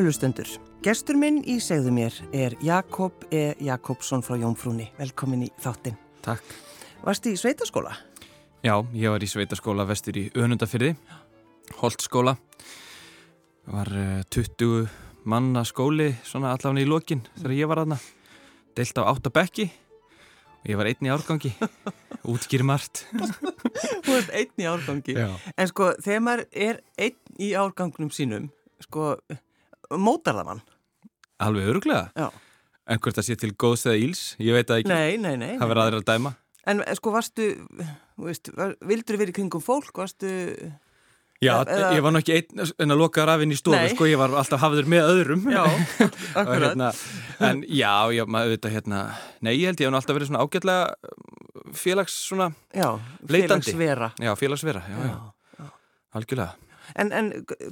Kæru lustendur, gestur minn í segðu mér er Jakob E. Jakobsson frá Jónfrúni. Velkomin í þáttinn. Takk. Varst í sveitaskóla? Já, ég var í sveitaskóla vestur í Önundafyrði, Holtskóla. Var uh, 20 manna skóli svona allavega í lokin þegar ég var aðna. Deilt á áttabekki og ég var einn í árgangi. Útskýri margt. Þú ert einn í árgangi. Já. En sko, þegar maður er einn í árgangnum sínum, sko, mótar það mann? Alveg öruglega. Já. En hvort það sé til góðs eða íls, ég veit það ekki. Nei, nei, nei. Það verður aðra að dæma. En sko, varstu, veist, var, vildur verið kringum fólk, varstu... Já, Eða- ég var nú ekki einn en að loka rafinn í stofu, sko, ég var alltaf hafður með öðrum. Já, akkurat. hérna, en já, já, maður veit að hérna, nei, ég held ég hef alltaf verið svona ágætlega félags svona, Já, félagsvera. já, félagsvera, já, já, Já. algjörlega. En, en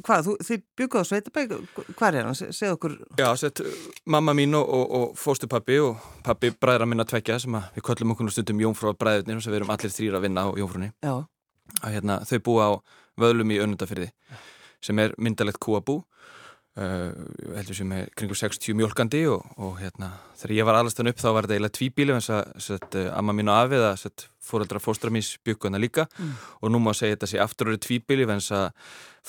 hvað, þú, þið bygguðu á Sveitabæk, hvað er hann? Se- Segðu okkur, Já, sett mamma mín og, og, og fóstupappi og pappi bræðra minna tvekja sem að við köllum okkur stundum Jónfrú bræðurnir og sem við erum allir þrýra að vinna á Jónfrúni. já, Að hérna, þau búa á vöðlum í önnundafyrði sem er myndalegt kúabú. Uh, heldur sem er kringu 60 mjölkandi og, og hérna, þegar ég var aðlastan upp þá var þetta eiginlega tvíbíli þess að uh, amma mín og afið að fóreldra fóstra mín byggu hana líka Mm. og nú má segja þetta sé aftur orðið tvíbíli þess að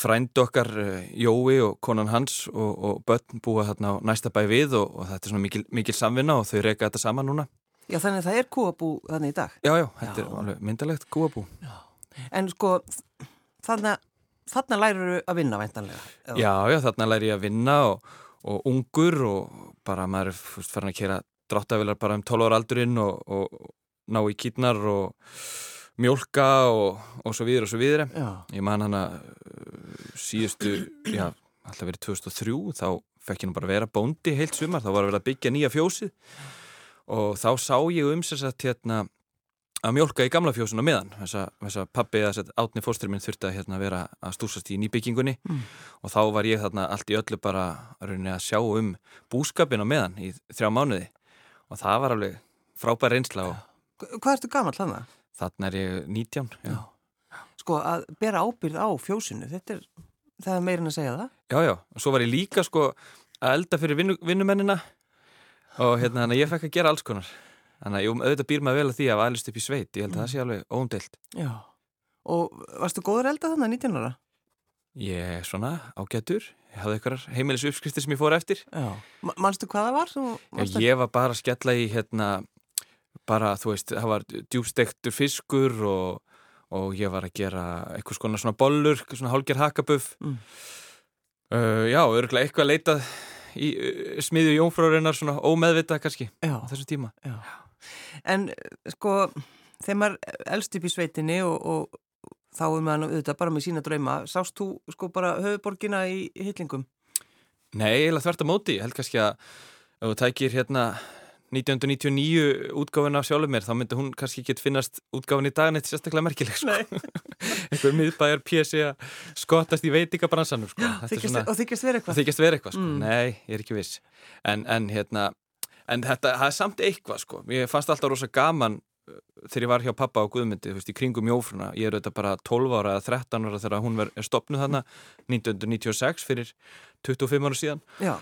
frænd okkar uh, Jói og konan hans og, og börn búa þarna á næsta bæ við og, og þetta er svona mikil, mikil samvinna og þau reyka þetta saman núna. já, þannig að það er kúabú þannig í dag. Já, já, þetta Já. er myndalegt kúabú. En sko, þannig að Þannig lærur að vinna væntanlega. Já, já, þarna læri ég að vinna og, og ungur og bara maður er fyrst farin að kera dráttavilar bara um 12 ára aldurinn og, og ná í kýtnar og mjólka og, og svo viður og svo viður. Ég man hana uh, síðustu, já, alltaf verið 2003, þá fekk ég nú bara vera bóndi heilt sumar, þá var að vera að byggja nýja fjósið og þá sá ég um sér satt hérna að mjólka í gamla fjósun á meðan þess að, pappi eða átni fórstur minn þurfti að hérna, vera að stúsast í nýbyggingunni Mm. og þá var ég þarna allt í öllu bara rauninni að sjá um búskapin á meðan í þrjá mánuði og það var alveg frábær reynsla og Hvað ertu gammal þannig? þarna er ég 19 já. Sko, að bera ábyrð á fjósinu, þetta er, það er meirinn að segja það. já, já, og svo var ég líka sko að elda fyrir vinnu, vinnumennina og hérna, ég fekk að gera alls konar þannig að auðvitað býr maður vel að því að alist upp í sveit ég held að það sé alveg óumdelt Já. Og varstu góður elda þannig 19 ára? ég er svona ágætur ég hafði eitthvað heimilis uppskriftir sem ég fór eftir Já. Ma- Manstu hvað það var? Já, ég var bara að skella í hérna, bara, þú veist, það var djúbstektur fiskur og, og ég var að gera eitthvað svona, svona bollur, svona hálger hakabuff. Mm. Uh, já, örgulega eitthvað leitað í uh, smiðju jónfrárinnar svona ómeðvitað kannski Já. á þessum tíma. Já. En eh, sko, þegar maður elst upp í sveitinni og, og þá er maður auðvitað bara með sína drauma, sást þú sko bara höfuborgina í hyllingum? Nei, eiginlega þvert að móti, ég held kannski að ef þú tækir hérna 1999 útgáfin af sjálfur mér, þá myndi hún kannski ekki finnast útgáfin í dagan eitt sérstaklega merkileg, sko. Einhver miðbæjar pjessi að skottast í veitingabransanum, sko. Og þykist verið eitthvað? þykist vera eitthvað, sko. Mm. Nei, ég er ekki viss. En, en hérna, en þetta, það er samt eitthvað, sko. Ég fannst alltaf rosa gaman uh, þegar ég var hjá pappa á Guðmundi, þú veist, í kringum jófruna. Ég er auðvitað bara 12 ára eða 13 ára þegar hún er stopnuð þarna 1996 fyrir 25 ára síðan. Já.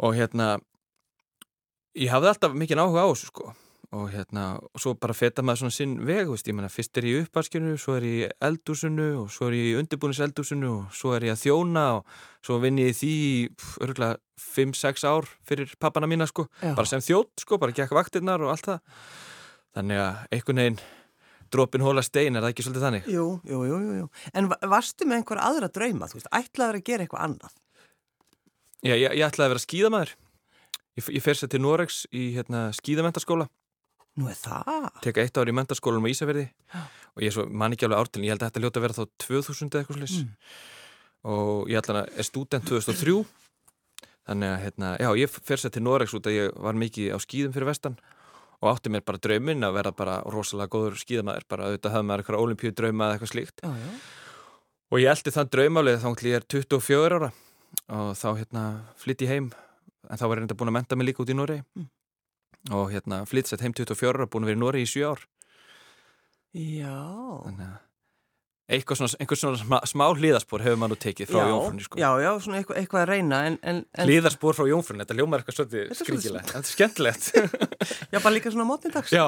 Og hérna, ég hafði alltaf mikið áhuga á þessu, sko. Og hérna, og svo bara feta maður svona sinn veg, veist, ég menna, fyrst er ég í uppvaskinu, svo er ég í eldúsinu og svo er ég í undirbúnis eldúsinu og svo er ég að þjóna og svo vinn ég því örgulega 5-6 ár fyrir pappana mína, sko. Já. Bara sem þjótt, sko, bara gekk vaktirnar og allt það. Þannig að einhvern veginn dropin hóla stein, er það ekki svolítið þannig? Jú, jú, jú, jú. En va- varstu með einhver aðra drauma, þú veist, ætlaður að gera eitthvað annað? Já, ég, ég ætlaði að vera skíðamaður. Ég, ég fer sér til Noregs í hérna, skíðamentaskóla. Nú er það? teka eitt ár í mentaskólanum á Ísafjörði og ég er svo, man ekki alveg ártilin, ég held að þetta ljóta að vera þá 2000 eða eitthvað slis Mm. og ég ætla að er student 2003 þannig að, hérna, já, ég fer sér til Noregs út að ég var mikið á skýðum fyrir vestan og átti mér bara drauminn að vera bara rosalega góður skýðamaður, bara auðvitað hafði maður eitthvað olimpíu drauma eða eitthvað slíkt Já, já. og ég eldi þann draumálið þá ég er 24 ára og þá hérna flytt ég heim en þá var ég reynda búin að menta mig líka út í Noregi Mm. Og hérna flytt sér heim 24 ára búin að vera í Noregi í 7 ár. Já. þannig að eitthvað svona, einhver svona smá, smá hlýðaspor hefur maður tekið frá Jónfrunni sko. Já, já, svona eitthvað, eitthvað að reyna en, en, en, Hlýðaspor frá Jónfrunni, þetta ljómar eitthvað svolítið skringilegt, þetta er skemmtilegt. Já, bara líka svona mótnindags Já,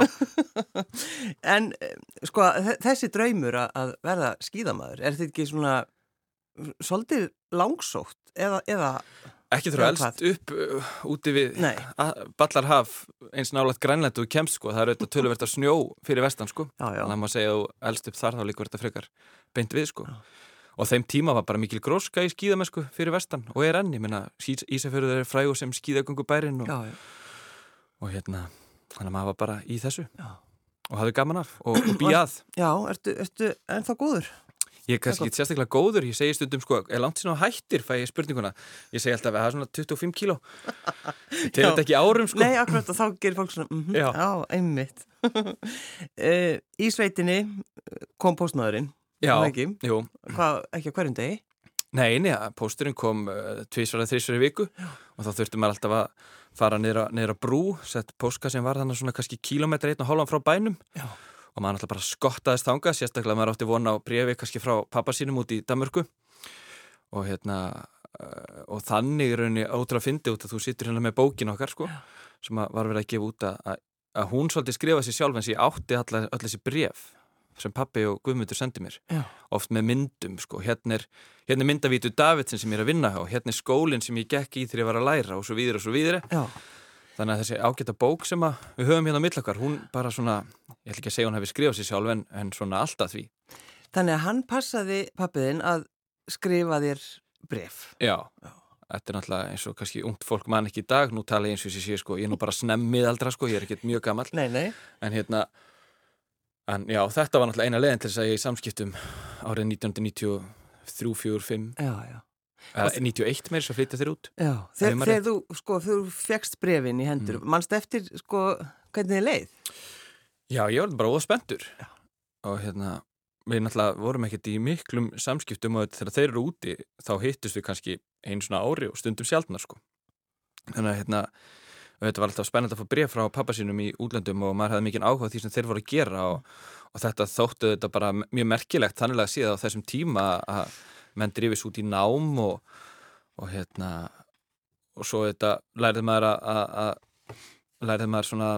En eh, sko, þe- þessi draumur að- verða skíðamaður er þetta ekki svona svolítið langsótt eða, eða ekki Já, þurfa elst upp uh, úti við Ballarhaf eins nálægt grænlegt og kemst sko, það er auðvitað töluvert af snjó fyrir vestan sko, Já, já. þannig að maður segja að elst upp þar þá líka verður þetta frekar beint við sko. Og þeim tíma var bara mikil gróska í skíðamennsku fyrir vestan og er enn, ég meina Ísafjörður er frægur sem skíðagöngu bærin og, Já, já, og hérna þannig að maður var bara í þessu. Já. og hafði gaman af og, og býja að Já, ertu, ertu ennþá góður? Ég er kannski ekki sérstaklega góður, ég segi stundum sko, er langt síðan á hættir, fæ ég spurninguna ég segi alltaf að það er svona 25 kíló Já. þetta ekki árum sko Nei, akkurat og þá gerir fólk svona mm Já. Já, einmitt uh, Í sveitinni eh, kom postmaðurinn Já, ekki? jú, Hvað, ekki á hverjum degi? nei, nei, pósturinn kom uh, tvísvara þrísvara í viku og þá þurfti maður alltaf að fara að brú, sett póska sem var þannig svona kannski kílómetra einn og hálfan frá bænum Já. Og maður alltaf bara skottaðist þangað, sérstaklega maður átti vona á brefi kannski frá pappa sínum út í Danmörku. Og hérna uh, og þannig er rauninni ótrúlega fyndi út að þú sittur hérna með bókin okkar sko, sem að var verið að gefa út að, að, að hún svolítið skrifa sér sjálf en sér átti allar þessi bref sem pappi og Guðmundur sendi mér. Já. oft með myndum sko, hérna er, hérna er myndavítu Davidsen sem ég er að vinna á, hérna er skólinn sem ég gekk í þegar ég var að læra og svo víðir og svo víðir Já, þannig að þessi ágæta bók sem við höfum hérna á millakar, hún bara svona ég ætla ekki að segja hún hefði skrifað sér sjálf en, en svona alltaf því. þannig að hann passaði pappiðinn að skrifa þér bref Já, þetta er náttúrulega eins og kannski ungt fólk mann ekki í dag, nú tala ég eins og ég sé sko, ég er nú bara snemmið aldra sko, ég er ekkert mjög gammal Nei, nei. En hérna en já, þetta var náttúrulega eina leiðin til þess að ég í samskiptum árið 1993, 4, 5 Já, já eða 91 meir svo flytja þér út Já, þegar, þegar þú, sko, þú fegst brefin í hendur, mm. mannst eftir, sko, hvernig þið leið? Já, ég var bara óða spenntur og hérna, við náttúrulega vorum ekkert í miklum samskiptum og þegar þeir eru úti þá hittust við kannski einu svona ári og stundum sjaldnar sko. Þannig að hérna, þetta var alltaf spennand að fá bref frá pappa sínum í útlöndum og maður hefði mikið áhuga því sem þeir voru að gera og, og þetta þóttu þetta bara mjög merkilegt þannig að síðan á þessum tíma að menn drifis út í nám og, og hérna og svo þetta lærið maður að, lærið maður svona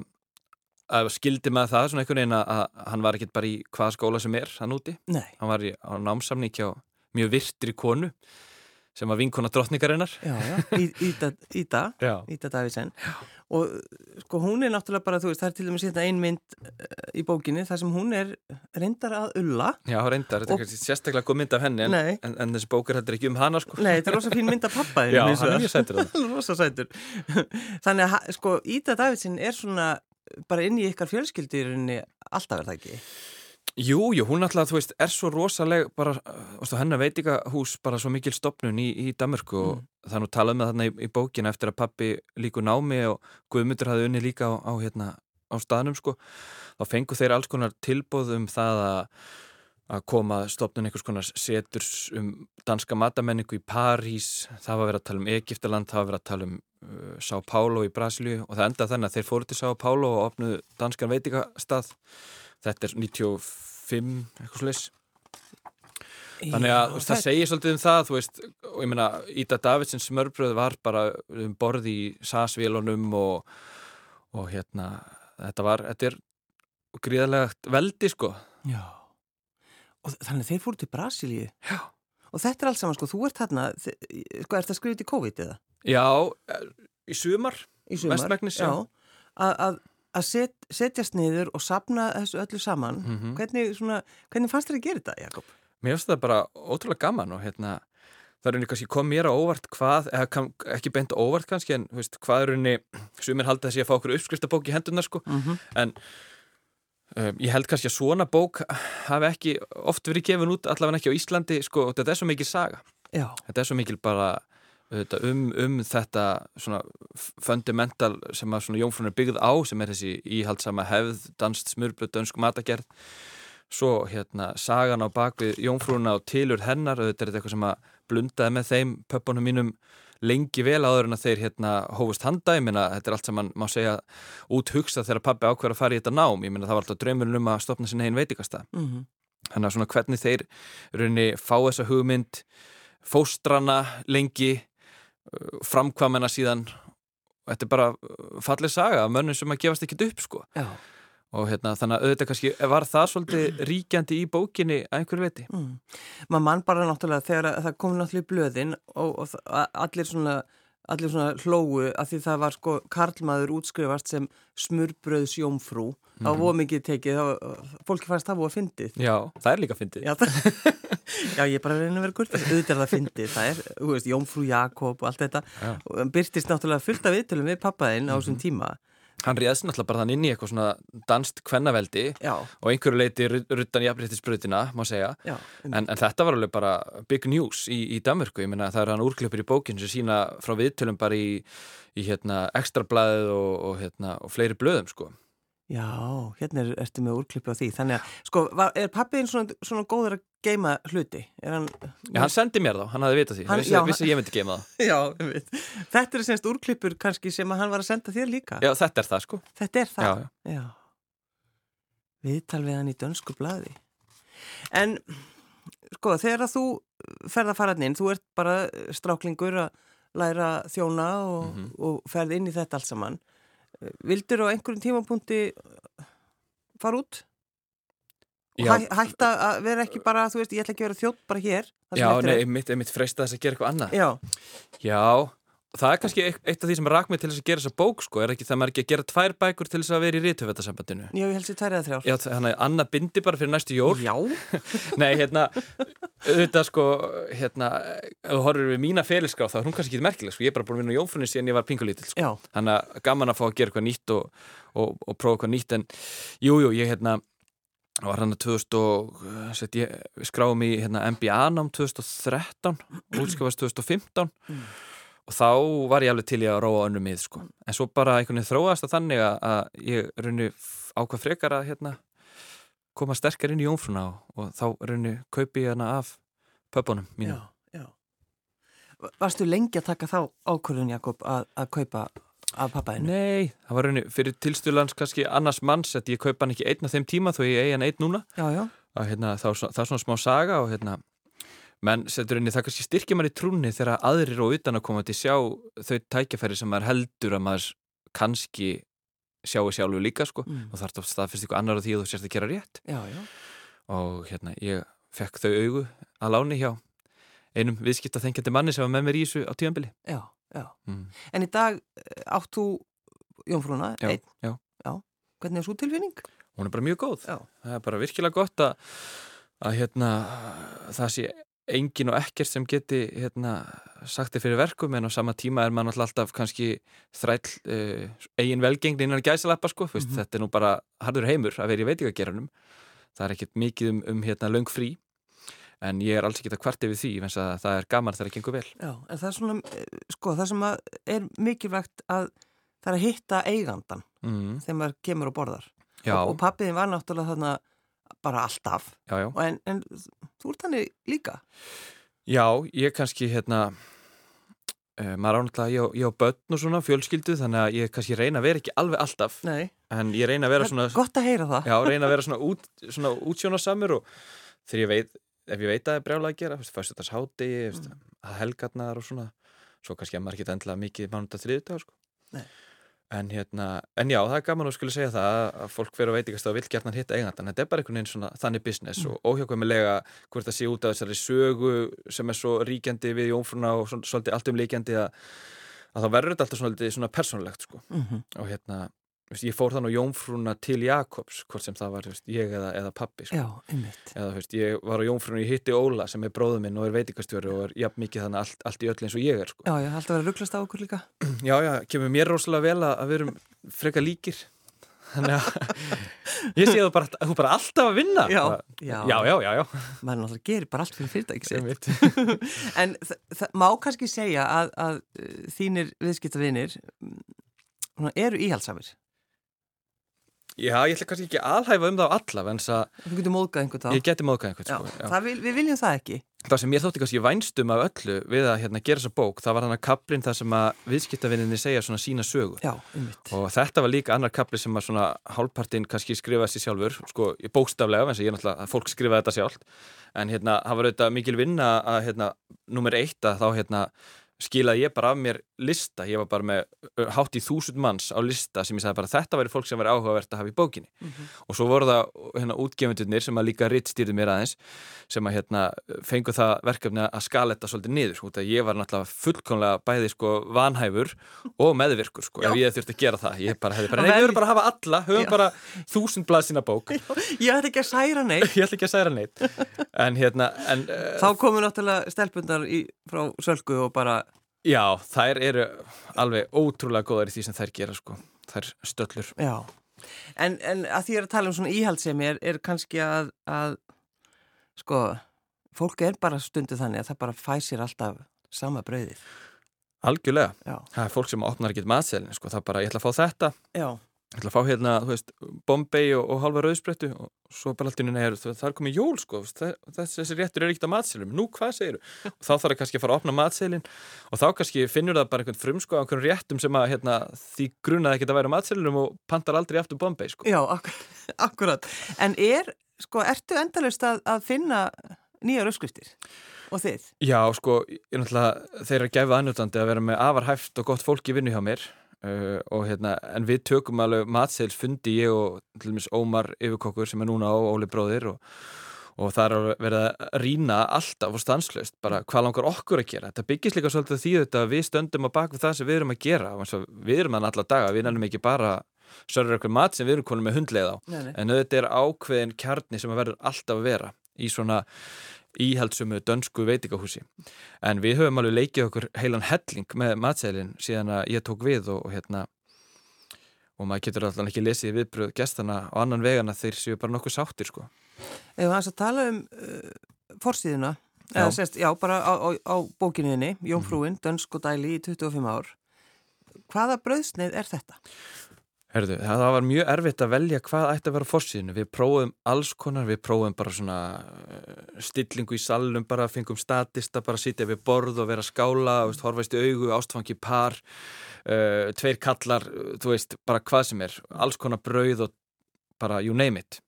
að skildi með það svona einhvern veginn að, hann var ekkert bara í hvaða skóla sem er hann úti, Nei, hann var í, á námsamning hjá mjög virtri konu sem var vinkona drottningarinnar. Já, já, Í- Ída, Ída, Já, Ída Davisen og sko hún er náttúrulega bara, þú veist, það er til dæmis hérna ein mynd uh, í bókinni þar sem hún er reyndar að ulla. Já reyndar, þetta er kannski sérstaklega góð mynd af henni en, en, en þessi bókar er ekki um hana sko. Nei, þetta er rosa fín mynd af pappa Já, hann er mjög sætur það rosa sætur. Þannig að, sko, Ída Davisen er svona bara inn í ykkar fjölskyldurinni alltaf er það ekki Jú, jú, hún alltaf, þú veist, er svo rosaleg bara, þú hennar veitingahús bara svo mikil stopnun í, í Danmarku og það nú talað með þarna í, í bókina eftir að pappi líku námi og Guðmundur hafði unni líka á, á, hérna, á staðnum, sko. Þá fengu þeir alls konar tilbóð um það að að koma stopnun einhvers konar seturs um danska matamenningu í París, það var verið að tala um Egiptaland, það var verið að tala um uh, São Paulo í Brasilíu og það endaði þannig að þeir fóru til São Paulo og opnuðu danskan veitingastað þetta er 95 eitthvað slis þannig að veist, það segir svolítið um það þú veist, og ég meina Ída Davidsins smörbröð var bara um borð í sasvélunum og, og hérna þetta var, þetta er gríðalegt veldi sko Já Og þannig þeir fóru til Brasilíu Já. Og þetta er allt saman, sko, þú ert þi- sko, ert það skrifið til COVID eða? já, eh, í sumar Í sumar Mestmegnis, já. Að- Að að set, setjast niður og sapna þessu öllu saman Mhm. hvernig, svona, hvernig fannst þér að gera þetta, Jakob? mér finnst það bara ótrúlega gaman og hérna það er unni kannski kom mér á óvart hvað eða ekki beint óvart kannski en veist, hvað er unni, sumir halda þessi að fá okkur uppskriftabók í hendunar sko Mm -hmm. en um, ég held kannski að svona bók hafi ekki oft verið gefin út allavega ekki á Íslandi sko, og þetta er svo mikil saga Já, þetta er svo mikil bara um, um þetta svona fundamental sem að svona jómfrún er byggð á sem er þessi íhaldsama hefð danst smurbröð, dönsk matagerð. Svo hérna sagan á bakvið jómfrúna og tilur hennar auðvitað er þetta eitthvað sem að blundaði með þeim pöppunum mínum lengi vel áður en að þeir hérna hófust handa, ég meina þetta er allt sem mann má segja út hugsa þegar pappi ákveður að fara í þetta nám, ég meina það var alltaf draumurinn um að stopna sinna einn veitikasta mm Þannig að svona hvernig þeir raunni fá þessa hugmynd, fóstrana lengi, framkvamena síðan. Þetta er bara fallið saga af mönnum sem að gefast ekkit upp sko. Já. Og hérna þannig að auðvitað kannski var það svolítið ríkjandi í bókinni að einhverju veti. Mm. Maður mann bara náttúrulega þegar að, það kom náttúrulega í blöðin og, og allir svona allir svona hlóu að því það var sko karlmaður útskrifast sem smurbröðs jómfrú þá Mhm. voru mikið tekið fólki fannst það voru að fyndið Já, það er líka fyndið. Já, já, ég er bara að reyna að vera kurtis auðvitað er það fyndið, það er, þú veist, jómfrú Jakob og allt þetta Já. Mhm. og hann byrtist náttúrulega fullt af viðtölum við pappaðinn á þessum tíma Hann réðst náttúrulega bara þann inn í eitthvað svona danst kvennaveldi Já, og einhverju leiti ruttan jafnréttisbrutina, má segja. já, En, en þetta var alveg bara big news í, í Danmörku, ég meina það er hann úrklippur í bókinu sem sína frá viðtölum bara í, í hérna, ekstrablaðið og, og, hérna, og fleiri blöðum sko. Já, hérna er, ertu með úrklippi á því þannig að, sko, var, er pappiðinn svona, svona góður að geima hluti? Hann, Já, hann sendi mér þá, hann hafði vitað því, Hann- hann vissi, já, vissi ég myndi geima það. já, einmitt. þetta er semst úrklippur kannski sem hann var að senda þér líka Já, þetta er það sko. Þetta er það? Já, já. Viðtal við hann í dönsku blaði. En, sko, þegar að þú ferð að fara inn, þú ert bara stráklingur að læra þjóna og, Mhm. og ferð inn í þetta allt saman. Vildur á einhverjum tímapunkti fara út? Hæ, hætta að vera ekki bara, þú veist, ég ætla ekki að vera þjótt bara hér. Já, nei, einmitt, einmitt freista þess að gera eitthvað annað. Já, Já, það er kannski eitt, af því sem rak mig til þess að gera þessa bók sko, er ekki það maður ekki að gera tvær bækur til þess að vera í rítöfættasambandinu. já, ég held sér tværið að þrjár. Já, þannig að Anna bindi bara fyrir næstu jól. Já, Nei, hérna, auðvitað sko, hérna, þú horfir við mína ferilskrá þá er hún kannski ekki merkileg, sko, ég er bara búin að vinna á Jónfrunni síðan ég var pingulítil, sko. já, Þannig að gaman að fá að gera eitthvað nýtt og, og, og prófa eitthvað nýtt, en jú, jú, ég, hérna, var hann að 2000 og, uh, sett ég, við skráum í, hérna, MBA-nám 2013, útskafast 2015 Mm. Og þá var ég alveg til ég að róa önnum mið, sko. En svo bara einhvern veginn þróast það þannig að, að ég raunni ákvað frekar að, hérna, koma sterkar inn í Jónfruna og, og þá raunni kaupi ég hana af pöpunum já. Varstu lengi að taka þá ákvörðun, Jakob, að, að kaupa af pappaðinu? Nei, það var raunni fyrir tilstulans kannski annars manns að ég kaupa hann ekki einn af þeim tíma þó ég eigi hann einn núna Já, já, að hérna, þá, það er svona smá saga og hérna menn setur inn í það kannski styrkja mann í trúnni þegar aðrir og utan að koma til sjá þau tækjafæri sem maður heldur að maður kannski sjáu sjálfu líka sko mm. og þarf það staðfyrst ykkur annar á því að þú sérst að gera rétt já, já. og hérna ég fekk þau augu að láni hjá einum viðskipta þengjandi manni sem var með mér í þessu á tíðanbili Já, já. mm. En í dag eh, átt þú Jónfrúna, Já, einn. já. Hvernig er svo tilfinning? hún er bara mjög góð Já. það er bara virkilega gott að, að hérna, það sé engin og ekkert sem geti hérna, sagt þið fyrir verkum en á sama tíma er maður alltaf kannski þræll uh, eigin velgengni innan gæsalappa sko, mm Mhm. þetta er nú bara harður heimur að vera í veitingageranum það er ekkert mikið um, um hérna, löng frí en ég er alls ekki að kvart yfir því það er gaman þegar það gengur vel Já, en það er svona, eh, sko, það sem er mikilvægt að það er að hitta eigandan mm. þegar maður kemur og borðar. Já, Og, og pappiðin var náttúrulega þarna bara alltaf. já, já En, en þú ert þannig líka. Já, ég kannski hérna uh, maður ánáttúrulega, ég, á- börn og svona fjölskyldu þannig að ég kannski reyna að vera ekki alveg alltaf Nei, en ég reyna að vera svona gott að heyra það. já, reyna að vera svona, út, svona útsjónasamur og þegar ég veit ef ég veit að það er brjálega að gera, fyrst þetta háti mm. að helgarnar og svona svo kannski að maður ekki endilega mikið mánudag þriðdag sko. Nei. En hérna en já, það er gaman að skulle segja það að- að fólk fyrir að veitingast og vill gertnar hitta eigandan þetta er bara einhvern veginn svona þannig business Mm. og óhjákvæmilega hvort það sé út af þessari sögu sem er svo ríkjandi við jónfruna og svolítið allt um líkjandi að, að þá verður þetta alltaf svona, svona persónulegt sko. Mm og hérna, veist, ég fór þann á jónfruna til Jakobs, hvort sem það var veist, ég eða, eða pappi sko. Já, eða veist, ég var á jónfruna í hitti Óla sem er bróðu minn og er veitingastjóri og er jafn mikið þannig allt, allt í öll eins og ég er sko. Já, já, verið að rugglast á okkur líka. já, já, kemur mér rosalega vel að, að við erum freka líkir þannig að ég sé þú bara, að þú bara alltaf að vinna Já, já. já, já, já, já. Maður náttúrulega gerir bara allt fyrir fyrirtæki sitt. Einmitt. En má kannski segja að, að uh, þínir viðskiptavinir mm, eru íhaldsamir. Já, ég ætla kannski ekki að alhæfa um það á alla en Þú getur móðgað einhvern þá. ég geti móðgað einhvern sko. vil, við viljum það ekki. það sem ég þótti kannski vænstum af öllu við að hérna, gera þessa bók, það var hann að kaplinn það sem að viðskiptavinninni segja svona sína sögu Já, og þetta var líka annar kapli sem að svona hálfpartinn kannski skrifaði sér sjálfur sko, bókstaflega, eins og ég er náttúrulega að fólk skrifaði þetta sjálft en hérna, það var auðvitað mikil vinna að hérna, nummer eitt að þá hérna skilaði ég bara af mér lista, ég var bara með hátt í þúsund manns á lista sem ég sagði bara þetta væri fólk sem væri áhugavert að hafa í bókinni. Mm -hmm. og svo voru það hérna útgefendurnir sem að líka rittstýrði mér aðeins sem að hérna fengu það verkefni að skala þetta svolítið niður, að ég var náttúrulega fullkomlega bæði sko vanhæfur og meðvirkur sko, ef ég þurfti að gera það. Ég bara hefði bara, nei, við höfum bara að hafa alla höfum bara þúsund blað sína bók. Ég ætla ekki að særa neitt. Að særa neitt. En, hérna, en, Þá komu náttúrulega stelpundar í, frá Sölku og bara Já, þær eru alveg ótrúlega góðar í því sem þær gera sko, þær stöllur. Já, en, en að því að tala um svona íhaldsemi er, er kannski að, að, sko, fólk er bara stundu þannig að það bara fæsir alltaf sama brauðið. Algjörlega, Já. það er fólk sem opnar ekkert matselin, sko, það bara, ég ætla að fá þetta. Já. Ég ætla að fá hérna, þú veist, Bombay og, og halva rauðsprettu og svo bara alltaf inn í það er komið jól sko, þessi réttur er ekkert á matselum, nú hvað segir þú? Og þá þarf það kannski að fara að opna matselin og þá kannski finnur það bara einhvern frumsko á einhvern réttum sem að hérna, því grunaði ekkert að væra á matselunum og pantar aldrei aftur Bombay sko. Já, ak akkurat. En er, sko, ertu endalust að, að finna nýjar uppskriftir? Og þið? Já, sko, ég náttúrulega, þeir eru að gefa annutandi að vera með afarhæft og gott fólk í vinnu hjá mér Uh, og hérna, en við tökum alveg matseils fundi ég og til dæmis Ómar yfirkokkur sem er núna á Óli bróðir og, og það er verið að rína alltaf og stanslust, bara hvað langar okkur að gera. Þetta byggist líka svolítið því þetta við stöndum á bakvið það sem við erum að gera. Við erum þannig alla daga, við nefnum ekki bara sörður okkur mat sem við erum konum með hundleið á. Nei, nei. en þetta er ákveðin kjarni sem verður alltaf að vera í svona íhaldsumu dönsku veitikahúsi en við höfum alveg leikið okkur heilan helling með matseilin síðan að ég tók við og, og hérna og maður getur alltaf ekki lesið viðbröð gestana á annan vegana þeir séu bara nokkuð sáttir sko það er að tala um uh, forsýðuna já. Sérst, já, bara á, á, á bókinuðinni Jónfrúin, mm. dönsk og dæli í 25 ár hvaða bröðsneið er þetta? Herðu, það var mjög erfitt að velja hvað ætti að vera fórsíðinu. Við prófum alls konar, við prófum bara svona uh, stillingu í salunum, bara fengum statista, bara sitja við borð og vera skála, veist, horfaist í augu, ástfangi par, uh, tveir kallar, þú veist, bara hvað sem er, alls konar brauð og bara you name it.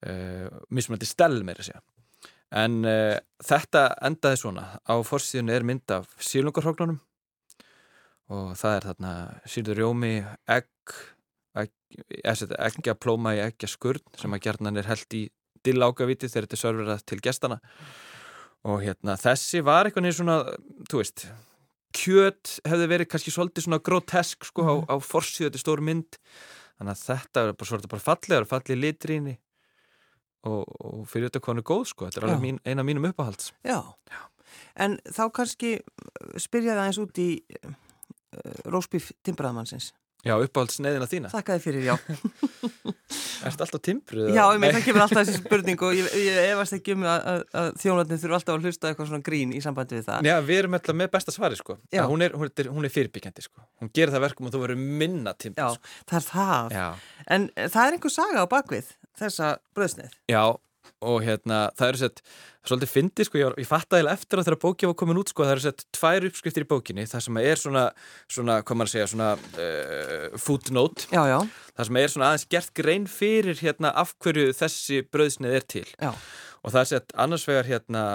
Uh, Mismunandi stel með þessi. En uh, þetta endaði svona, á fórsíðinu er mynd af sílungarhróknunum og það er þarna sýrður rjómi, egg, egg að plóma í eggja skurn sem að gerðnan er held í dillákaviti þegar þetta er serverað til gestana og hérna þessi var eitthvað nýður svona, þú veist kjöt hefði verið kannski svolítið svona grotesk sko á, mhm. á forsíðu þetta stór mynd. Þannig að þetta er bara, bara fallegar, fallið litríni. Og, og fyrir þetta konu góð sko, þetta er alveg mín, eina mínum uppáhalds. Já, Já. en þá kannski spyrjaði aðeins út í Rósbíf Timbraðamannsins Já, uppáhalds neðina þína Þakkaði fyrir, já. Er þetta alltaf timbruð? Já, ég með það kemur alltaf þessi spurning og ég, ég efast ekki um að, að, að þjónlandin þurfa alltaf að hlusta eitthvað svona grín í sambandi við það. Já, við erum alltaf með besta svari, sko. Hún er, hún er, er fyrirbyggjandi, sko. Hún gerir það verkum og þú verður minna timbruð Já, sko. það er það. Já. En það er einhver saga á bakvið þessa bröðsnið Já, og hérna, það eru sett svolítið fyndi, sko, ég, ég fatt aðeins eftir að þeirra bóki var komin út, sko, það eru sett tvær uppskriftir í bókinni, það sem er svona svona, hvað maður segja, svona uh, footnote, já, já. það sem er svona aðeins gert grein fyrir hérna af hverju þessi bröðsnið er til já. og það er sett annars vegar hérna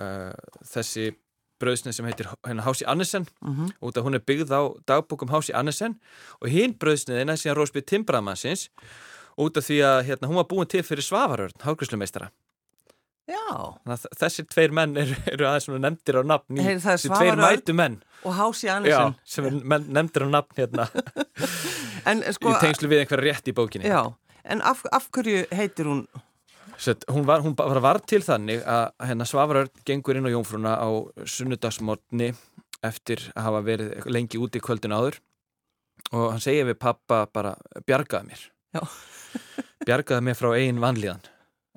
uh, þessi bröðsnið sem heitir hérna Hási Annesen mm -hmm. út af hún er byggð á dagbókum Hási Annesen og hinn bröðsniðina síðan Rósby Timbramansins út af því að hérna, hún var búin til fyrir Svavarörn, hágríslumeistara Já. Þessir tveir menn eru, eru aðeins nefndir á nafn hey, þessi tveir mætu menn. og Hási Andersen. Sem er nefndir á nafn hérna. En, sko, í tengslu við einhverja rétt í bókinni. Já, en af, af hverju heitir hún? Sett, hún, var, hún var, var til þannig að hérna, Svavarörn gengur inn á Jónfrúna á sunnudagsmorni eftir að hafa verið lengi úti í kvöldin áður. Og hann segja við pappa bara bjargaði mér bjargaði mér frá einn vanlíðan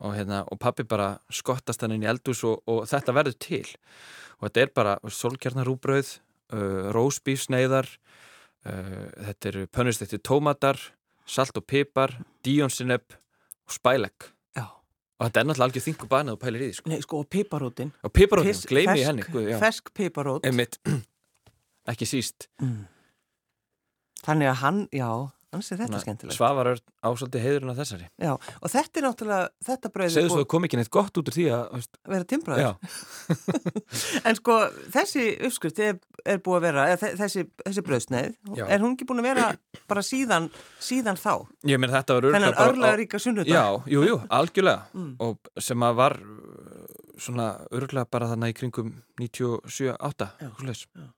og, hérna, og pappi bara skottast hann inn í eldús og, og þetta verður til og þetta er bara solkjarnarúbröð uh, rósbífsneiðar uh, þetta eru pönnustekti tómatar salt og pipar, díonsinep og spælegg og þetta er náttúrulega algjör þingu banið og pælir í því sko. Nei, sko, og piparótin. og piparótin, gleymi ég henni guð, já. Fesk piparót. Ekki síst Mm. Þannig að hann, já, hann sé þetta skemmtilegt. Svavar ásóldi heiðurinn af þessari Já, og þetta er náttúrulega, þetta brauð Segðu svo að kom ekki neitt gott út úr því að veist, vera timbraður. Já, En sko, þessi uppskrift er, er búið að vera, eða þe- þessi, þessi brauðsneið, Já. er hún ekki búin að vera bara síðan, síðan þá? ég meina þetta var Þennan örugglega bara á- örlega ríka sunnudag? Já, jú, jú, algjörlega Mm. og sem að var uh, svona örgulega bara þannig í kringum 97-8 Já.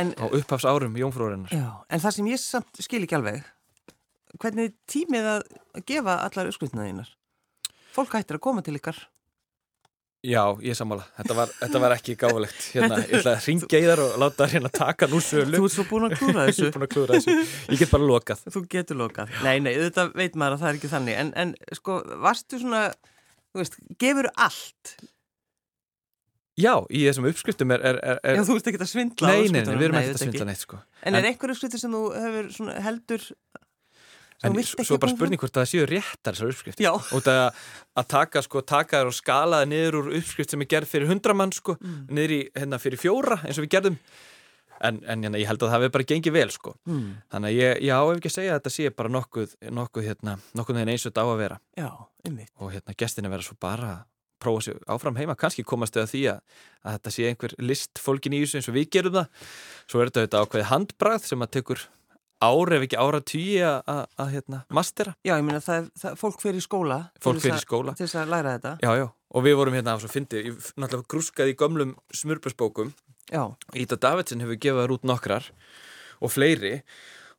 En, á upphafs árum Jónfróðurinnar já, en það sem ég samt skil ekki alveg, hvernig er tímið að gefa allar uppskriftina þínar? Fólk hættir að koma til ykkar. Já, ég sammála, þetta var, þetta var ekki gáfulegt hérna, ég ætla að ringja í þar og láta þær hérna taka nú sölu Þú ert svo búin að klúra Ég þessu. er búin að klúra þessu, ég get bara lokað Þú getur lokað. Nei, nei, þetta veit maður að það er ekki þannig. En, en sko, varstu svona, þú veist, gefur allt? Já, í þessum uppskriftum er, er, er, er Já, þú veist ekki að svindla Nei, nei, við erum ekkert að svindla neitt sko En er En- einhver uppskriftir sem þú hefur svona heldur En svo bara spurning hvort það séu réttar þessar uppskrift Já. og það að taka sko, taka þær og skala það niður úr uppskrift sem er gerð fyrir hundra mann sko, Mm. niður í hérna fyrir fjóra eins og við gerðum en, en hérna, ég held að það hefur bara gengið vel sko Mm. þannig að ég, já, ef ekki að segja að þetta sé bara nokkuð, nokkuð hérna, nokkuð þegar eins og þetta á að vera Já, einmitt. og hérna gestina vera svo bara prófa sér áfram heima, kannski komast þau að því að, að þetta sé einhver list fólkin í þessu eins og við gerum það svo er þetta auðvitað ákveðið handbrað sem að tekur ár ef ekki ára tíu að, hérna, mastera. Já, ég meina það, það fólk fyrir skóla fólk fyrir skóla. til þess að læra þetta. já, já. og við vorum hérna á svo fyndi ég náttúrulega grúskaði í gömlum smurbursbókum Já, Íta Davidson hefur gefað út nokkrar og fleiri.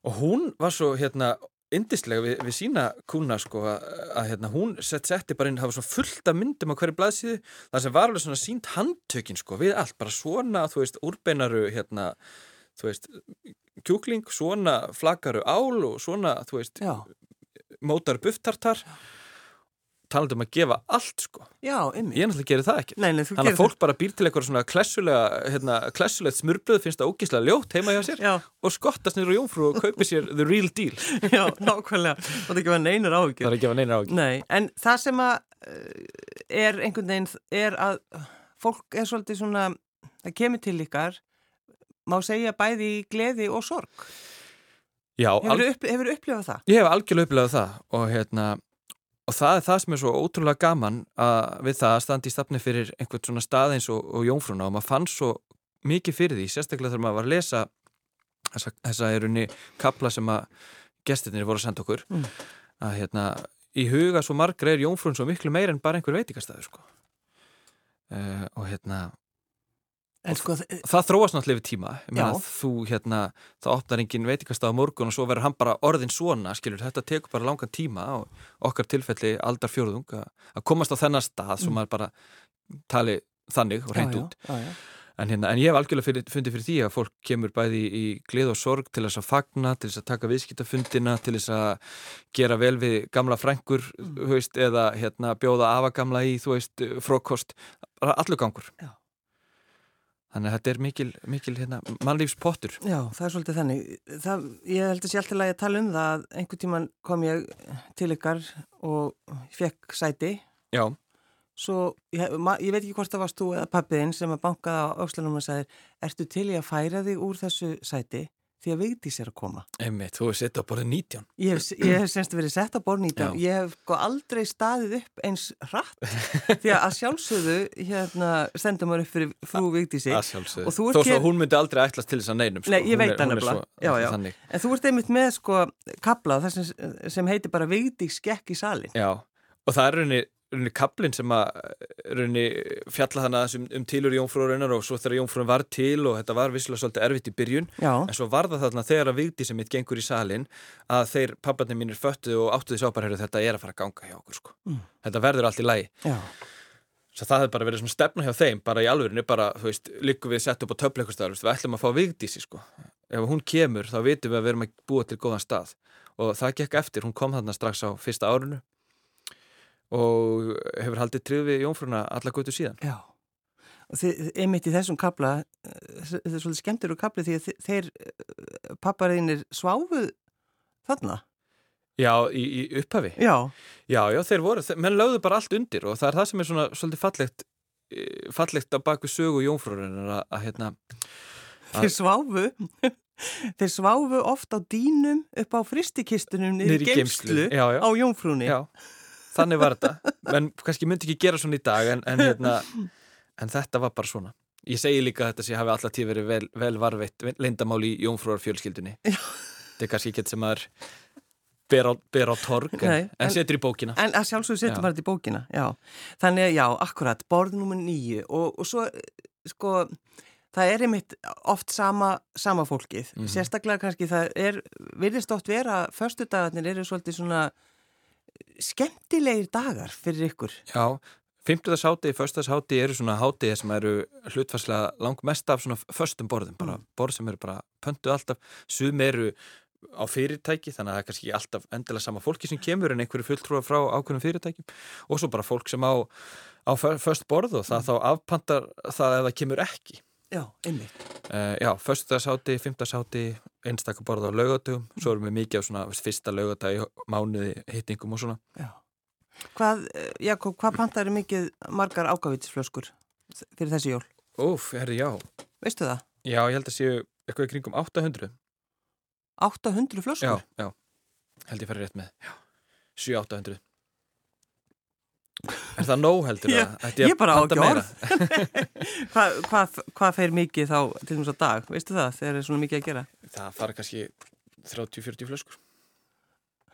Og hún var svo hérna indislega við, við sína kúna sko að, að hérna, hún sett, setti bara inn, það var svo fullt af myndum á hverju blaðsíðu, það sem var alveg svona sínt handtökin sko við allt, bara svona þú veist, úrbeinaru hérna þú veist, kjúkling, svona flagaru ál og svona, þú veist já, mótar bufftartar talandi um að gefa allt sko já, ég náttúrulega gerir það ekki Nei, nei, Þannig að fólk bara býr til eitthvað svona klessulega, hérna, klessulegt smurbröð finnst það ógíslega ljótt heima hjá sér Já, og skottast niður á jómfrú og kaupir sér the real deal. já, nákvæmlega. Það er ekki að neynir Það áhyggjur. er ekki að neina á ekki. Nei, en það sem að uh, er einhvern veginn, er að fólk er svolítið svona, það kemur til ykkar, má segja bæði í gleði og sorg. Já, Hefur upp, hefur upplifað það? ég hef algjörlega upplegað það og hérna, og það er það sem er svo ótrúlega gaman að við það að standa í stafni fyrir einhvern svona stað eins og, og jómfrúna og maður fann svo mikið fyrir því, sérstaklega þegar maður var að lesa þessa, þessa er unni kapla sem að gestirnir voru að senda okkur Mm. að hérna, í huga svo margra er jómfrún svo miklu meir en bara einhver veitingastæður sko. uh, og hérna sko, það þróast náttúrulega yfir tíma meina Já. þú hérna, það opnar engin veitingastað á morgun og svo verður hann bara orðin svona skilur, þetta tekur bara langan tíma og okkar tilfelli aldar fjórðung að komast á þennan stað sem Mm. maður bara tali þannig og já, reynd já, út já, já. en, hérna, en ég hef algjörlega fyrir, fundið fyrir því að fólk kemur bæði í, í glið og sorg til þess að fagna, til þess að taka viðskiptafundina til þess að gera vel við gamla frængur, Mm. veist eða hérna, bjóða afagamla í, veist frókost, allur gangur Já. Þannig að þetta er mikil, mikil hérna, mannlífspottur. Já, það er svolítið þannig. Það, ég held að sé alltaf að ég tala um það að einhvern tíman kom ég til ykkar og fekk sæti. Já, Svo, ég, ég veit ekki hvort það varst þú eða pappiðinn sem að bankaði á aukslunum og sagði, ertu til í að færa þig úr þessu sæti því að Vigdís er að koma? einmitt, þú hefur sett á borðið 19. Ég hef, ég hef semst verið sett á bornýtjum. Já. Ég hef sko aldrei staðið upp eins hratt því að sjálfsögðu hérna stendur maður upp fyrir frú Vigdísi. Að sjálfsögðu. Og þú ert Þó svo hún myndi aldrei ætlast til þess að neinum. Sko. Nei, ég veit nefnilega. svo- Já, já. Þannig. En þú ert einmitt með sko kabla það sem, sem heitir bara Vigdís skekk í salin. Já, og það er rauninni, rauninni kaplinn sem að rauninni fjalla þannig um, um tilur Jónfrúarinnar og svo þegar Jónfrúin var til og þetta var visslega svolítið erfitt í byrjun Já, en svo var það þarna þegar að vigdi sem mitt gengur í salin að þeir papparnir mínir föttuðu og áttuðu sá bara, heyrðu, þetta er að fara að ganga hjá okkur sko. Mm. Þetta verður allt í lagi. já, Svo það hefði bara verið svona stefna hjá þeim, bara í alvörinni, bara, þú veist, líku við sett upp á töfleikustöðar, við ætlum að fá vigdísi, sko. Ef hún kemur, þá vitum við að við erum að búa til góðan stað. Og það gekk eftir, hún kom þarna strax á fyrsta árinu og hefur haldið trið við Jónfruna alla götu síðan. já. Og þið, einmitt í þessum kabla, eh, þetta er svolítið skemmtir úr kabli því að þeir pappariðinir sváfuð þarna. Já, í, í upphafi. Já. Já, já, þeir voru, menn lögðu bara allt undir og það er það sem er svona svolítið fallegt, eh, fallegt á baku sögu jómfrúrin að, hérna... Þeir sváfu, þeir sváfu oft á dýnum upp á fristikistunum niður í geimslu geymslu, já, já. á. Já, þannig var þetta, menn kannski myndi ekki gera svona í dag en, en, hérna, en þetta var bara svona. Ég segi líka þetta sé hafi alltaf tíð verið vel, vel varveitt leyndamál í jómfrúar fjölskyldunni. Þetta er kannski ekki eitthvað sem maður ber á, ber á torg en, Nei, en setur í bókina. En sjálfsögur Já. setjum maður þetta í bókina, já. Þannig að já, akkurat, borð nummer nýju og, og svo, sko, það er einmitt oft sama, sama fólkið. Mhm. Sérstaklega kannski það er, virðist oft vera, förstudagarnir eru svolítið svona skemmtilegir dagar fyrir ykkur. Já, fimmtudagshátti, föstudagshátti eru svona hátti sem eru hlutfarslega langmest af svona föstum borðum, bara Mm. borð sem eru bara pöntu alltaf, sum eru á fyrirtæki, þannig að það er kannski alltaf endilega sama fólki sem kemur en einhverju fulltrúa frá ákveðnum fyrirtækjum og svo bara fólk sem á, á fö- föst borð og það þá afpantar það ef það kemur ekki. Já, einmitt. Uh, já, föstudagshátti, fimmtudagshátti, einstakar borð á laugatugum, svo erum við mikið á svona fyrsta laugatag í mánuði hittingum og svona. Já. Hvað, eh, Jakob, hvað pantar er mikið margar ágafitsflöskur fyrir þessi jól? Úf, herri, já. Veistu það? Já, ég held að séu eitthvað kringum 800. 800 flöskur? Já, já, held ég færi rétt með já. 7-800 Er það nóg heldur það? Ætti ég bara á panta meira? Hvað hva, hva fer mikið þá til þess að dag? Veistu það, þegar er svona mikið að gera? Það fara kannski 30-40 flöskur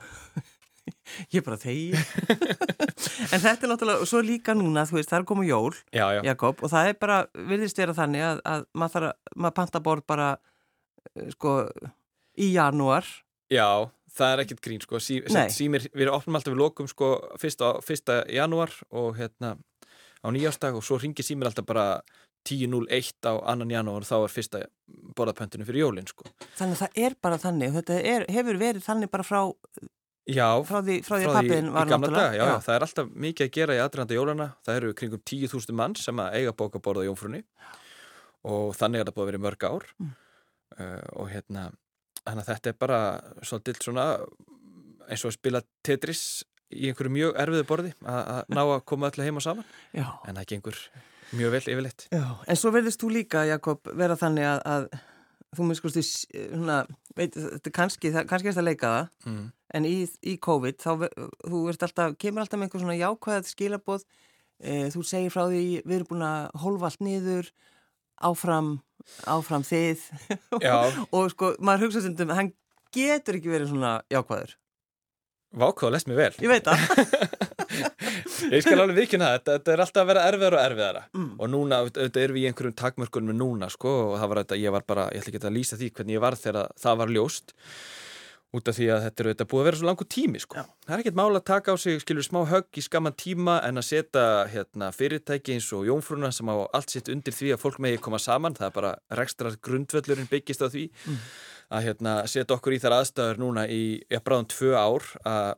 Ég bara þegi. en þetta er náttúrulega, og svo líka núna, þú veist, það er komið jól, Já, já, Jakob, og það er bara, virðist vera þannig að, að maður að, maður panta borð bara, eh, sko, í janúar. já það er ekkert grín sko. Sí, símir, Við opnum alltaf við lokum sko fyrsta, fyrsta janúar og hérna á nýjástag og svo ringir símir alltaf bara 10.01 á annan janúar og þá er fyrsta borðapöntinu fyrir jólin sko. Þannig að það er bara þannig, þetta er, hefur verið þannig bara frá, Já, frá því, frá því frá að pappin í var gamla daga, já, já, það er alltaf mikið að gera í aðranda jólana, það eru kringum 10.000 mann sem að eiga bókaborða jómfrunni og þannig er það búið að vera í mörg ár. Mm. uh, og hérna þannig að þetta er bara svolítið svona eins og að spila Tetris í einhverju mjög erfiðu borði að ná að koma öllu heima saman Já. en það gengur mjög vel yfirleitt Já, en svo verðist þú líka, Jakob, vera þannig að, að þú þetta er kannski, það, kannski er þetta að leika það, mm. en í, í COVID, þá, þú alltaf, kemur alltaf með einhver svona jákvæðat skilaboð, e, þú segir frá því, við erum búin að hólfa allt niður, áfram, áfram þið, og sko, maður hugsa þetta, hann getur ekki verið svona jákvæður. vákváða lest mér vel Ég veit það. Ég skal alveg vikina það, þetta er alltaf að vera erfiðar og erfiðara Mm. og núna, auðvitað erum við í einhverjum takmörkunum núna, sko, og það var þetta, ég var bara ég ætla ekki að lýsa því hvernig ég var þegar það var ljóst út af því að þetta er auðvitað búið að vera svo langur tími, sko Já. það er ekkert mál að taka á sig, skilur, smá högg í skamman tíma en að setja hérna, fyrirtæki eins og jómfrúna sem á allt sitt undir því að fólk megi koma saman það er bara rekstrar grundvöllurinn byggist á því Mm. að hérna, setja okkur í þar aðstæður núna í, bráðum tvö ár að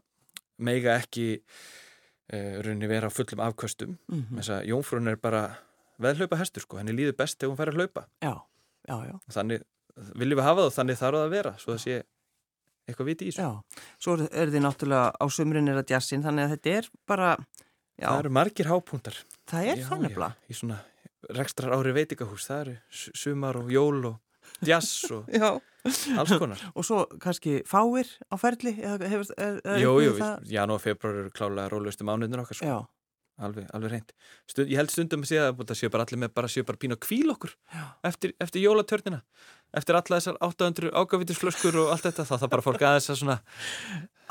mega ekki uh, runni vera á fullum afköstum Mhm. þess að jómfrún er bara veðhlaupa hestur sko, henni líður best þegar hún fær að hlaupa Já, já, já. þannig viljum við hafa það og þannig þarf það að vera svo það sé eitthvað viti í þessu. Já, svo er, þið náttúrulega á sumrin er að jazzin, þannig að þetta er bara, já, það eru margir hápuntar það er nefnilega. já, í svona rekstrar ári veitingahús það eru su- sumar og jól og jazz og Já, alls konar. Og svo kannski fáir á ferli, eða hefur, er, er Jú, jú, það? janúar og februar eru klálega rólustu mánuðnir okkar sko, Já, alveg, alveg reynd Stund, ég held stundum að sé að það séu bara allir með bara séu bara pínu að kvíla okkur eftir, eftir jólatörnina eftir alla þessar 800 ágavítisflöskur og allt þetta, þá það bara fólk aðeins að svona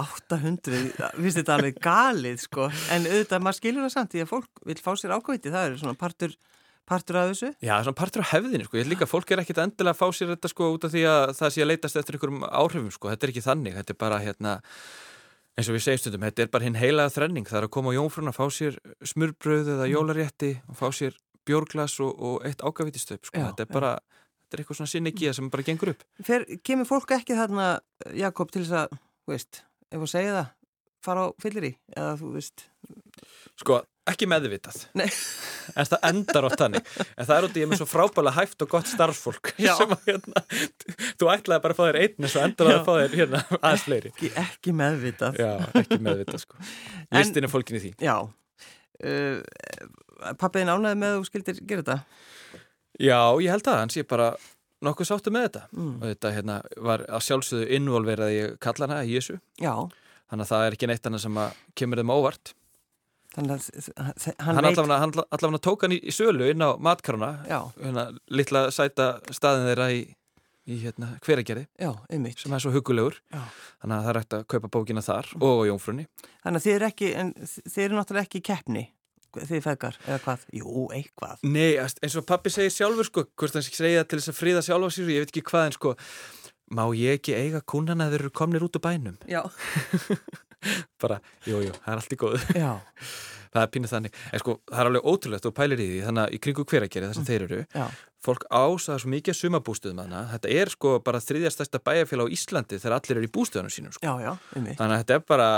800, finnst þetta alveg galið, sko, en auðvitað, maður skilur það samt, því að fólk vil fá sér ákvæti, það er svona partur, partur af þessu. Já, svona partur á hefðinu, sko, ég held líka fólk er ekkit endilega að fá sér þetta, sko, út af því að það sé að leitast eftir einhverjum áhrifum, sko, þetta er ekki þannig þetta er bara, hérna, eins og við segjum stundum þetta er bara hinn heilaða þrenning, það er að koma á jónfrún að fá sér smurbröð eða jólarétti og fá sér bjórglas og, og eitt ágavítistöp, sko, þetta er bara þetta er eitthvað svona sinni sem bara gengur upp. Fer, kemur fólk ekki þarna, Jakob, til þess að, þú veist, ef að segja það, fara á fyllir í, eða þú veist, Sko, ekki meðvitað Nei. en það endar átt þannig en það er út í ég með svo frábælega hæft og gott starfsfólk Já. sem að hérna, þú ætlaði bara að fá þér einn en svo endar það að fá þér hérna aðeins fleiri ekki, ekki meðvitað. Já, ekki meðvitað sko Listin er fólkin í því Já. Uh, Pappiðin ánæði með að þú skildir gera þetta? Já, ég held að hann sé bara nokkuð sáttu með þetta Mm. og þetta hérna, var að sjálfsögðu involverað ég kalla hana Jésu þannig að það er ekki neitt annað sem að kemur þeim óvart Þannig að hann, hann, veit... allavega, hann allavega tók hann í, í sölu inn á matkaruna hérna, litla sæta staðin þeirra í, í hérna, hveragerði sem er svo hugulegur Já. þannig að það er hægt að kaupa bókina þar og á Jónfrunni Þannig að þið eru ekki, en þið eru náttúrulega ekki í keppni, þið feðgar, eða hvað? Jú, eitthvað. Nei, eins og pappi segir sjálfur sko, hvort hann segja til þess að fríða sjálfa sér ég veit ekki hvað en sko má ég ekki eiga kúnana að þeir eru komnir út úr bænum Já. bara, jú, jú, það er allt í góðu. Já, það er pínuð þannig, en sko, það er alveg ótrúlegt og pælir í því, þannig að í kringu hveragerði þar sem þeir eru, já, fólk ásaða svo mikið sumabústuðum hana, þetta er sko bara þriðja stærsta bæjarfélag á Íslandi þegar allir eru í bústuðanum sínum sko. já, já, þannig að þetta er bara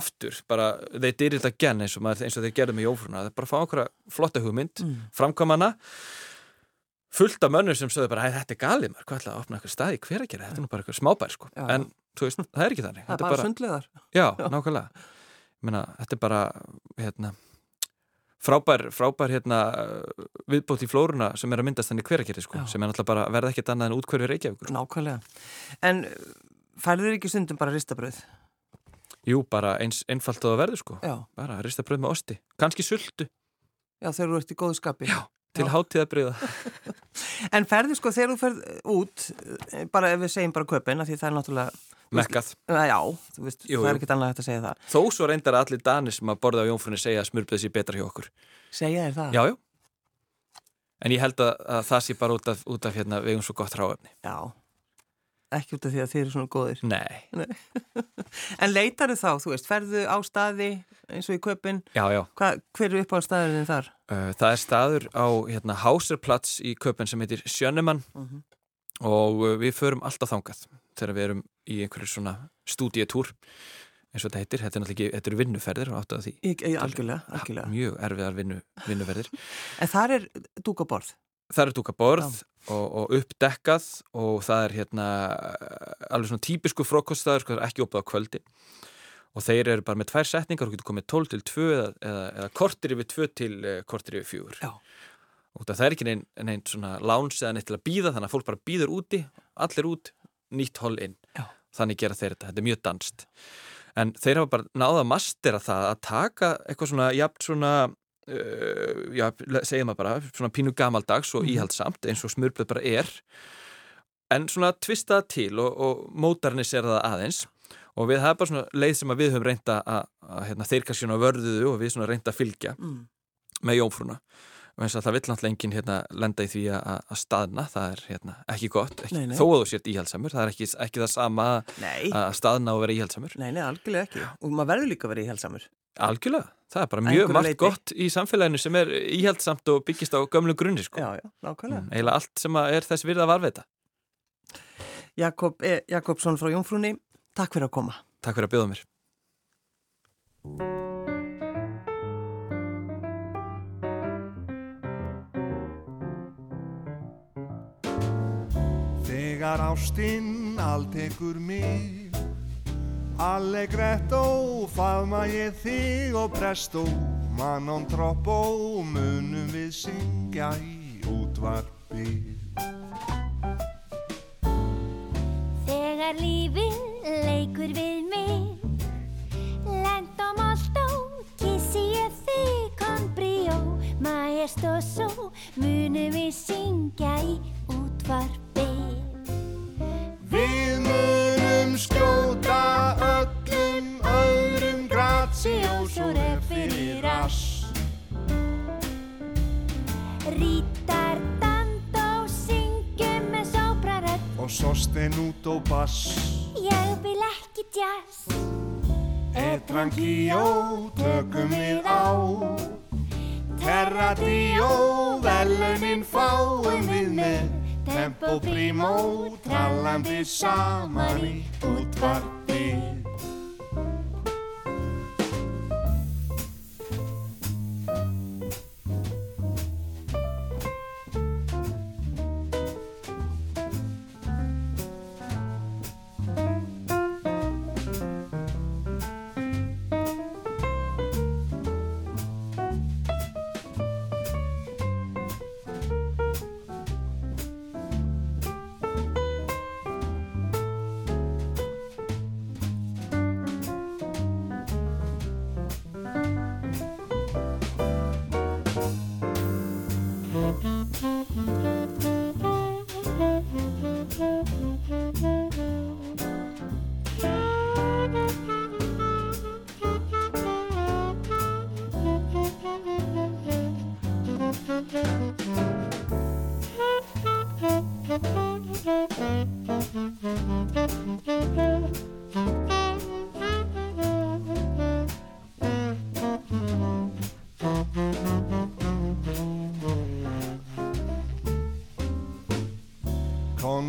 aftur, bara þeir dyrir þetta genn eins og, maður, eins og þeir gerðu með jófruna það er bara að fá okkur flotta hugmynd Mm. framkvæma hana fullt af mönnur sem sögðu bara, "Æ, þetta er galið maður, hvað ætla að opna eitthvað stað í hveragerði þetta er nú bara eitthvað smábær sko, Já. en þú veist, það er ekki þannig Það er Þetta bara sundlegar. Já, nákvæmlega Ég meina, þetta er bara hérna, frábær, frábær hérna, viðbót í flóruna sem er að myndast þannig hveragerði sko, Já. sem er náttúrulega bara verða ekkert annað en útkverfi Reykjavíkur sko. Nákvæmlega. En færður ekki stundum bara ristabröð? Jú, bara eins einfalt og það verður sko Já, bara rista bröð með osti, kannski sultu já, þegar þú ert í góðu skapi. Já. Til hátíðabriða En ferðu sko, þegar þú ferð út, eh, bara ef við segjum bara köpinn, því það er náttúrulega, mekkað. Eh, já, þú veist, Jú, það er jú. ekkert annað hægt að segja það. Þó svo reyndar allir danir sem að borða á jónfrunni segja að smurbröð sé betra hjá okkur Segja þér það? Já, já En ég held að, að það sé bara út af, út af hérna, við eigum svo gott ráefni Já. Ekki út af því að þið eru svona góðir. Nei, En leitar þá, þú veist, ferðu á staði eins og í köpinn, já, já Hva, hver eru upp á staðurinn þar? Uh, Það er staður á hérna, Hauserplatz í köpen sem heitir Sjönemann Mhm. og uh, við förum alltaf þangað þegar við erum í einhverju svona stúdíetúr eins og þetta heitir, þetta er náttúrulega ekki, þetta eru vinnuferðir og áttu að því Ég, ég, algjörlega, algjörlega. mjög erfiðar vinnu, vinnuferðir En þar er dúkaborð. Það er dúka borð og, og uppdekkað og það er hérna alveg svona típisku frókoststaður sko, það er ekki opað á kvöldi og þeir eru bara með tvær setningar, þú getur komið 12 til 2 eða, eða, eða kortir yfir 2 til uh, kortir yfir 4 Já. og það er ekki neinn nein svona láns eða neitt til að býða þannig að fólk bara býður úti, allir út nýtt hol inn, Já. þannig gera þeir þetta þetta er mjög danst en þeir hafa bara náða að mastera það að taka eitthvað svona, jafn svona já, segjum maður bara svona pínu gamaldags og Mhm. íhaldsamt eins og smurblöð bara er en svona tvistað til og, og mótarnisera það aðeins og við er bara svona leið sem við höfum reynda að, að hérna, þeir kannski svona vörðuðu og við svona reynda að fylgja Mm. með jómfrúna og eins og það vill náttúrulega enginn hérna, lenda í því að, að staðna, það er hérna, ekki gott ekki, Nei, nei. þó að þú sért íhaldsamur, það er ekki, ekki það sama Nei, að staðna og vera íhaldsamur nei, nei, algjörlega ekki. Og maður verður líka að vera í helsamur. Algjörlega, það er bara mjög margt leyti. gott í samfélaginu sem er íhaldsamt og byggist á gömlu grunni sko. Já, já, nákvæmlega. Mm, eiginlega allt sem að er þess virða varveita Jakob e, Jakobsson frá Jónfrúni, takk fyrir að koma. Takk fyrir að bjóða mér Þegar ástinn alltekur mig Allegretto faðma ég þig og presto Manon troppo munum við syngja í útvarpi. Þegar lífið Tranquillo tökum við á. Terra Dio, velunin fáum við með. Tempo primo, trallandi saman í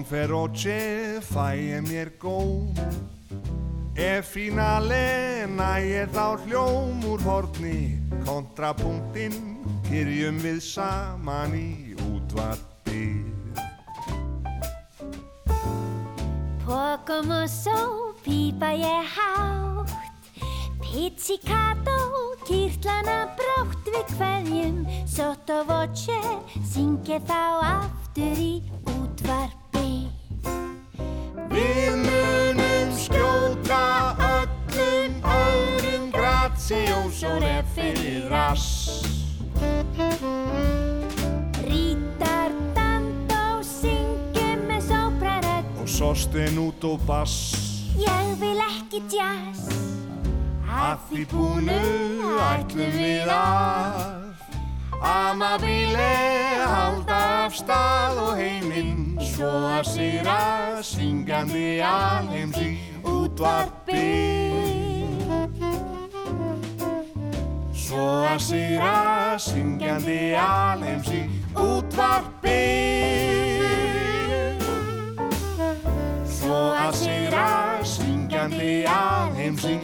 útvarpi Conferoce fæ ég mér góm Ef finale nægir þá hljóm úr horni Kontrapunktinn kyrjum við saman í útvarpi. Pocomoso pípa ég hátt Pizzicato kýrtlana brátt. Við kveðjum Sotto voce syngja þá aftur í útvarpi Við munum skjóta öllum öðrum Graziós og referas Ritardando syngjum með sóprarödd Og sosten út og bass. Ég vil ekki jazz. Að því búnu ætlum við að Amabile halda af stað og heiminn Svo að sýra syngjandi alheims í útvarpi. Svo að sýra syngjandi alheims í útvarpi. Svo að sýra syngjandi alheims í